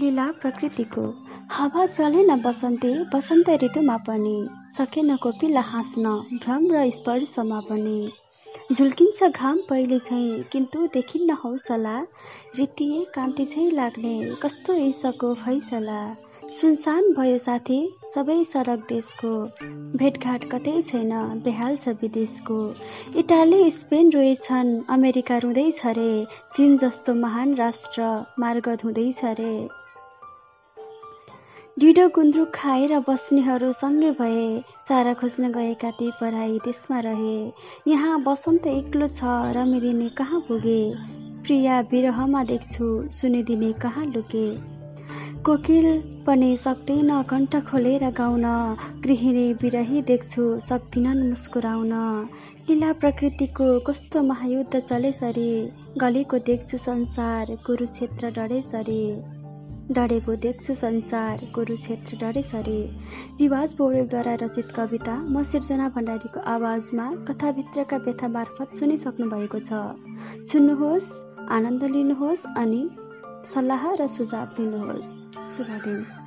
लीला प्रकृतिको। हावा चलेन बसन्ते बसन्त ऋतुमा पनि। सकेन कोपिला हाँस्न भ्रम र स्पर्शमा पनि। झुल्किन्छ घाम पहिले चाहिँ किन्तु देखिन्न हौसला। रितिए कान्ति चाहिँ लाग्ने कस्तो ईसको फैसला। सुनसान भयो साथी सबै सडक देशको। भेटघाट कतै छैन बेहाल छ विदेशको। इटाली स्पेन रोएछन् अमेरिका रुँदैछ रे। चिन जस्तो महान राष्ट्र मार्ग धुँदैछ रे। डिडो गुन्द्रुक खाएर बस्नेहरू सँगै भए चारा खोज्न गएका ती पढाइ देशमा रहे। यहाँ बसन्त एक्लो छ रमिदिने कहाँ पुगे? प्रिया विरहमा देख्छु सुनिदिने कहाँ लुके? कोकिल पनि सक्दैन कण्ठ खोलेर गाउन गृहिणी बिरही देख्छु सक्दिनन् मुस्कुराउन। लीला प्रकृतिको कस्तो महायुद्ध चलेसरी गलेको देख्छु संसार कुरुक्षेत्र डढेसरी। डढेको देख्छु संसार कुरुक्षेत्र डढेसरी। रिवाज पौडेलद्वारा रचित कविता म सिर्जना भण्डारीको आवाजमा कथाभित्रका व्यथा मार्फत सुनिसक्नु भएको छ। सुन्नुहोस् आनन्द लिनुहोस् अनि सल्लाह र सुझाव दिनुहोस्। शुभ दिन।